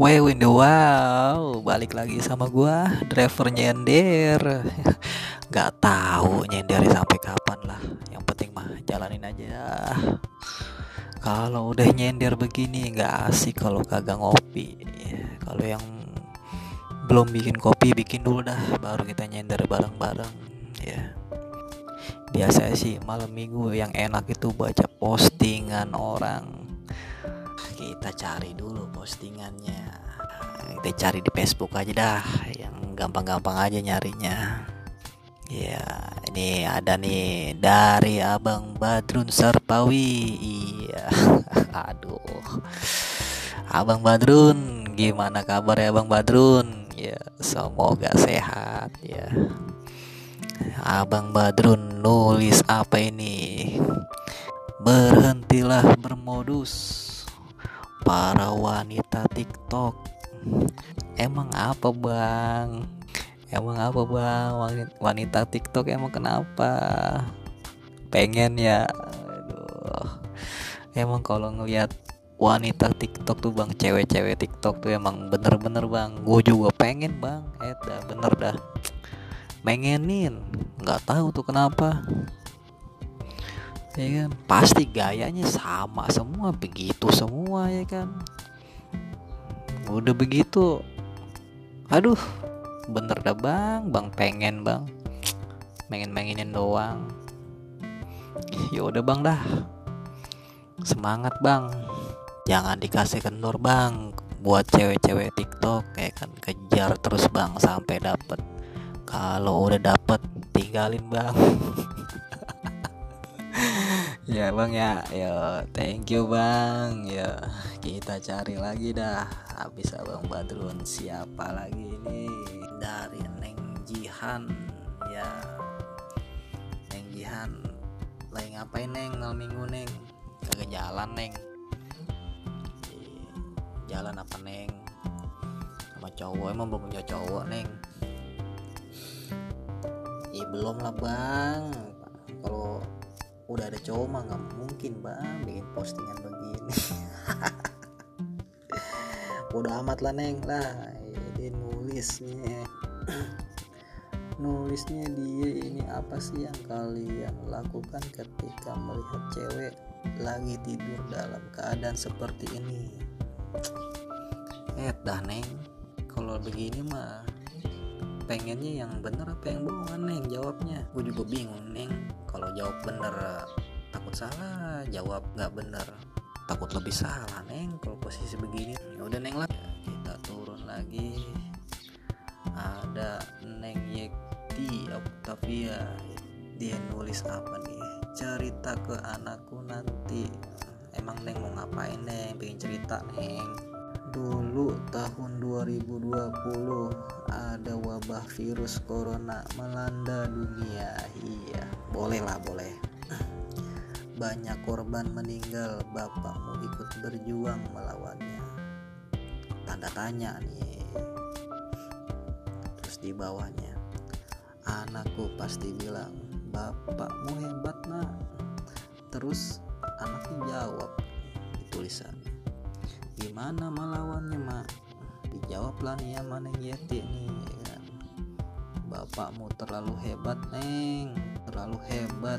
In the wow Balik lagi sama gua Driver nyender. Gak tahu nyender sampai kapan lah. Yang penting mah jalanin aja. Kalau udah nyender begini nggak asik kalau kagak ngopi. Kalau yang belum bikin kopi bikin dulu dah Baru kita nyender bareng-bareng ya. Biasa sih malam minggu yang enak itu baca postingan orang kita cari dulu postingannya. Kita cari di Facebook aja dah yang gampang-gampang aja nyarinya. Ya ini ada nih dari Abang Badrun Serpawi iya. Aduh. Abang Badrun gimana kabar ya Abang Badrun? Ya semoga sehat ya. Abang Badrun nulis apa ini? Berhentilah bermodus para wanita TikTok. Emang apa bang? Emang apa bang? Wanita TikTok emang kenapa? Pengen ya? Aduh. Emang kalau ngelihat wanita TikTok tuh bang, cewek-cewek TikTok tuh emang bener-bener bang. Gue juga pengen bang. Eh dah bener dah. Pengenin, nggak tahu tuh kenapa ya kan? Pasti gayanya sama semua begitu semua ya kan? Udah begitu aduh bener dah bang. Bang pengen bang. Pengen mainin doang. Ya udah bang dah. Semangat bang. Jangan dikasih kendor bang. Buat cewek-cewek TikTok kayak kan? Kejar terus bang sampai dapet. Kalau udah dapet tinggalin bang ya bang ya. Ya thank you bang. Ya kita cari lagi dah. Habis abang Badrun siapa lagi ini dari Neng Jihan. Ya Neng Jihan. Lagi ngapain Neng? Malam minggu Neng. Kagak jalan Neng. Jalan apa Neng? Sama cowok. Emang belum punya cowok Neng. Iya belum lah bang udah ada cowok mah nggak mungkin bang bikin postingan begini. Udah amat lah neng. Lah dia nulisnya. Nulisnya dia ini apa sih yang kalian lakukan ketika melihat cewek lagi tidur dalam keadaan seperti ini? Eh dah neng. Kalau begini mah pengennya yang bener apa yang bohongan neng? Jawabnya. Gue juga bingung neng kalau jawab bener takut salah. Jawab nggak bener takut lebih salah neng. Kalau posisi begini ya udah neng lah. Kita turun lagi. Ada neng Yekti Octavia. Dia nulis apa nih? Cerita ke anakku nanti. Emang neng mau ngapain neng? Pengen cerita neng. Dulu tahun 2020 ada wabah virus corona melanda dunia. Iya boleh. Lah boleh banyak korban meninggal bapakmu ikut berjuang melawannya. Tanda tanya nih. Terus di bawahnya anakku pasti bilang bapakmu hebat nak. Terus anaknya jawab di tulisannya gimana melawannya mak? Dijawablah nih ya mana Yeti nih ya kan. Bapakmu terlalu hebat neng terlalu hebat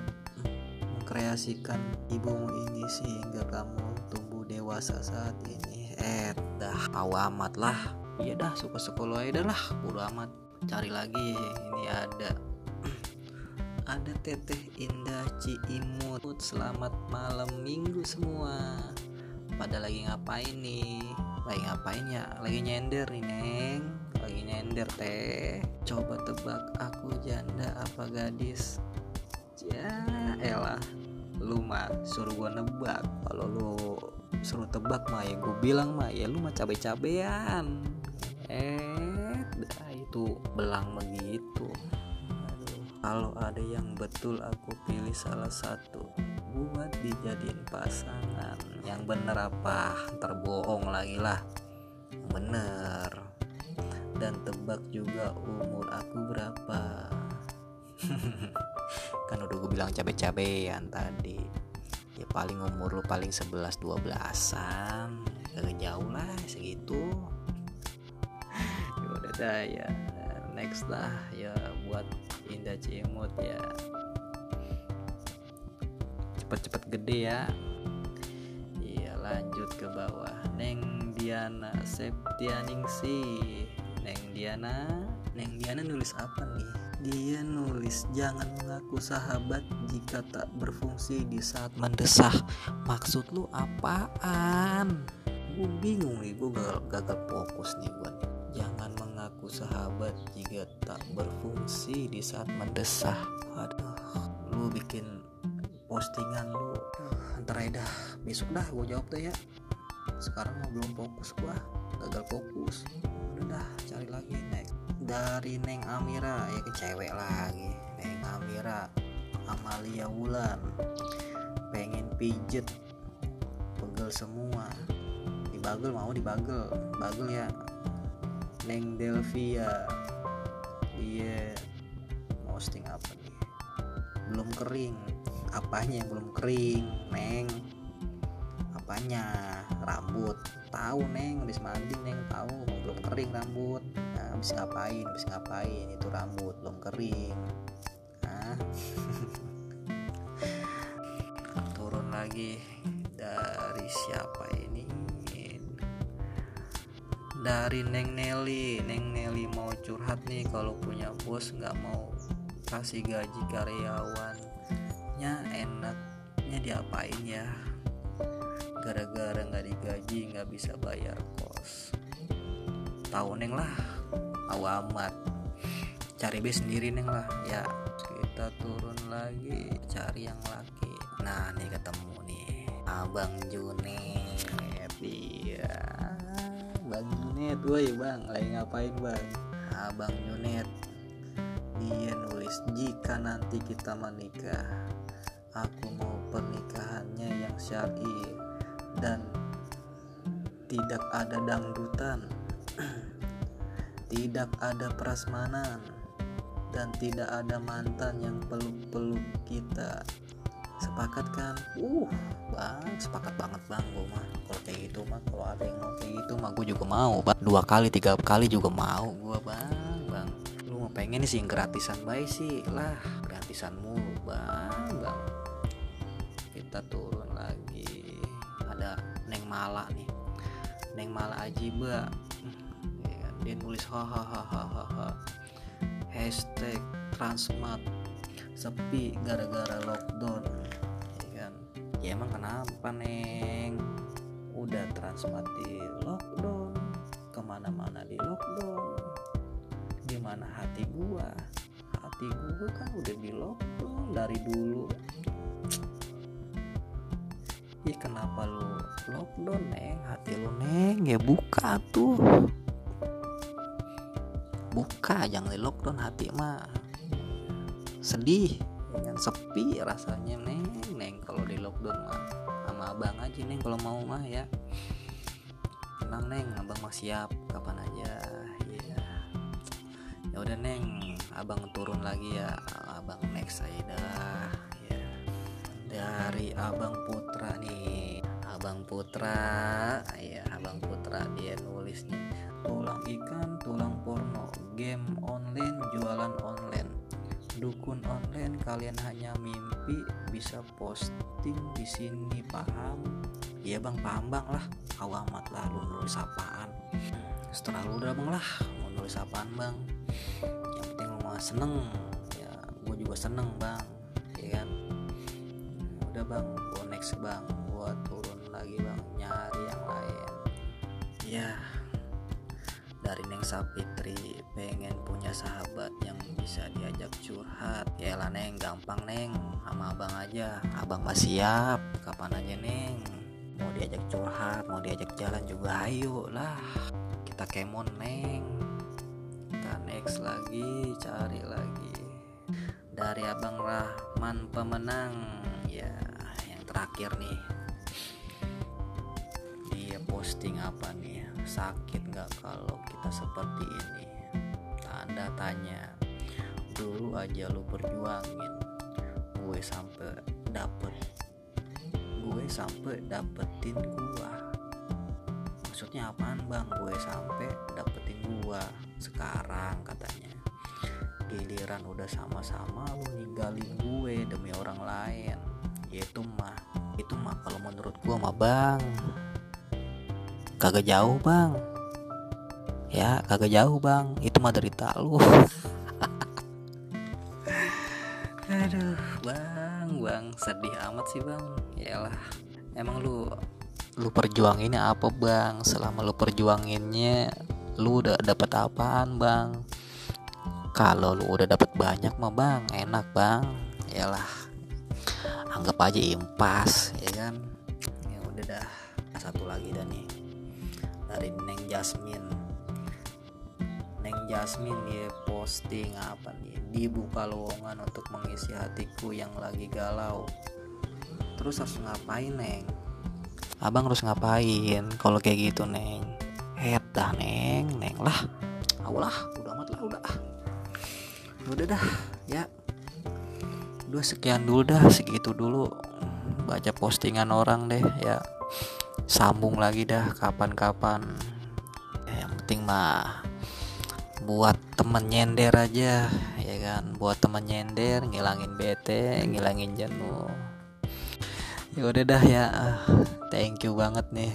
mengkreasikan ibumu ini sehingga kamu tumbuh dewasa saat ini. Eh dah awamat lah. Iya dah suka sekolah aja lah. Bodo amat. Cari lagi ini ada. Ada teteh indah Ciimut. Selamat malam minggu semua. Pada lagi ngapain nih? Lagi ngapain ya? Lagi nyender nih neng. Lagi nyender teh. Coba tebak aku janda apa gadis ya elah. Lu mah suruh gua nebak. Kalau lu suruh tebak mah ya gua bilang mah ya lu mah cabe-cabean. Eh dah itu belang begitu. Kalau ada yang betul aku pilih salah satu. Buat dijadiin pasangan. Yang bener apa? Terbohong lagi lah. Bener. Dan tebak juga umur aku berapa udah bilang cabe-cabean tadi. Ya paling umur lu paling 11 12an gak jauh lah segitu. Dah ya. Next lah ya buat Indah Cimut ya. Cepet-cepet gede ya. Iya lanjut ke bawah. Neng Diana Septianingsi Neng Diana Neng Diana nulis apa nih dia nulis jangan mengaku sahabat jika tak berfungsi di saat mendesak maksud lu apaan? Gue bingung nih gue gagal, gagal fokus nih gue jangan mengaku sahabat jika tak berfungsi di saat mendesak aduh lu bikin postingan lu. Antar dah besok dah gue jawab tuh ya. Sekarang mau belum fokus gua gagal fokus. Udah dah cari lagi next dari Neng Amira. Ya ke cewek lagi. Neng Amira Amalia Wulan. Pengen pijet. Pegel semua. Dibagel mau dibagel. Bagel ya. Neng Delvia. Dia posting apa nih? Belum kering. Apanya yang belum kering? Neng. Apanya? Rambut. Tahu neng. Habis mandi neng tahu. Belum kering rambut habis ngapain habis ngapain? Itu rambut belum kering. Nah. turun lagi dari siapa ini? Dari Neng Nelly. Neng Nelly mau curhat nih kalau punya bos nggak mau kasih gaji karyawannya enaknya diapain ya? Gara-gara nggak digaji nggak bisa bayar kos. Tahu neng lah tahu amat. Cari base sendiri neng lah. Ya kita turun lagi cari yang laki nah nih ketemu nih. Abang Junet iya. Bang Junet woi bang. Lagi ngapain bang? Abang Junet dia nulis jika nanti kita menikah aku mau pernikahannya yang syar'i dan tidak ada dangdutan tidak ada prasmanan dan tidak ada mantan yang peluk-peluk kita. Sepakat kan uh bang sepakat banget bang. Gue mah kalau kayak gitu mah kalau ada yang mau kayak gitu mah gue juga mau bang. Dua kali tiga kali juga mau gue bang bang. Lu mau pengen sih gratisan baik sih. Lah gratisan mulu bang bang. Kita turun lagi. Ada Neng Mala nih. Neng Mala kan? Dia nulis hahaha hashtag transmat sepi gara-gara lockdown. Ya kan? Ya emang kenapa Neng? Udah transmat di lockdown. Ke mana-mana di lockdown. Gimana hati gua? Hati gua kan udah di lockdown dari dulu. Ih kenapa lu lockdown neng? Hati lu neng? Ya buka tuh buka jangan di lockdown hati mah sedih jangan sepi rasanya neng. Neng kalau di lockdown mah sama abang aja neng kalau mau mah ya. Tenang neng abang mah siap kapan aja ya ya udah neng abang turun lagi ya abang next aja dah dari Abang Putra nih Abang Putra ya Abang Putra dia nulis nih tulang ikan tulang porno game online jualan online. Dukun online kalian hanya mimpi bisa posting di sini paham? Ya bang paham bang lah. Awamat lah lu nulis apaan? Setelah lu udah bang lah mau nulis apaan bang? Yang penting lu mah seneng. Ya gue juga seneng bang ya kan? Udah bang gue next bang gue turun lagi bang nyari yang lain. Ya dari Neng Sapitri pengen punya sahabat yang bisa diajak curhat. Ya lah Neng gampang Neng. Sama abang aja. Abang masih siap. Kapan aja Neng? Mau diajak curhat mau diajak jalan juga ayo lah. Kita kemon Neng. Kita next lagi cari lagi. Dari abang Rahman pemenang. Ya yang terakhir nih. Dia posting apa nih sakit nggak kalau kita seperti ini? Tanda tanya. Dulu aja lu berjuangin gue sampai dapet. Gue sampai dapetin gua. Maksudnya apaan bang? Gue sampai dapetin gua sekarang katanya. Giliran udah sama-sama lu ninggalin gue demi orang lain. Ya itu mah itu mah kalau menurut gua mah bang kagak jauh bang. Ya kagak jauh bang. Itu mah derita lu. Aduh bang. Bang sedih amat sih bang. Yalah emang lu lu perjuanginnya apa bang? Selama lu perjuanginnya lu udah dapat apaan bang? Kalau lu udah dapat banyak mah bang enak bang. Yalah anggap aja impas ya kan? Ya udah dah. Satu lagi dah nih dari Neng Jasmine. Neng Jasmine dia posting apa nih? Dibuka lowongan untuk mengisi hatiku yang lagi galau. Terus harus ngapain Neng? Abang harus ngapain kalau kayak gitu Neng? Head dah Neng. Neng lah. Allah udah amat lah udah. Udah dah. Ya. Udah sekian dulu dah. Segitu dulu baca postingan orang deh ya sambung lagi dah kapan-kapan. Ya, yang penting mah buat temen nyender aja ya kan? Buat temen nyender ngilangin bete ngilangin jenuh ya udah dah ya. Thank you banget nih.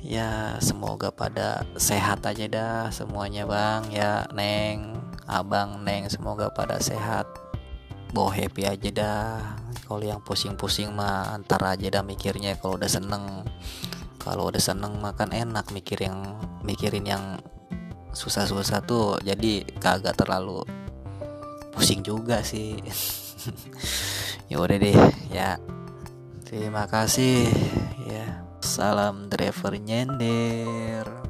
Ya semoga pada sehat aja dah semuanya bang. Ya neng. Abang neng semoga pada sehat bawa happy aja dah. Kalau yang pusing-pusing mah antar aja dah mikirnya. Kalau udah seneng kalau udah seneng makan enak mikir yang mikirin yang susah-susah tuh. Jadi kagak terlalu pusing juga sih. Ya udah deh ya. Terima kasih. Ya salam driver nyender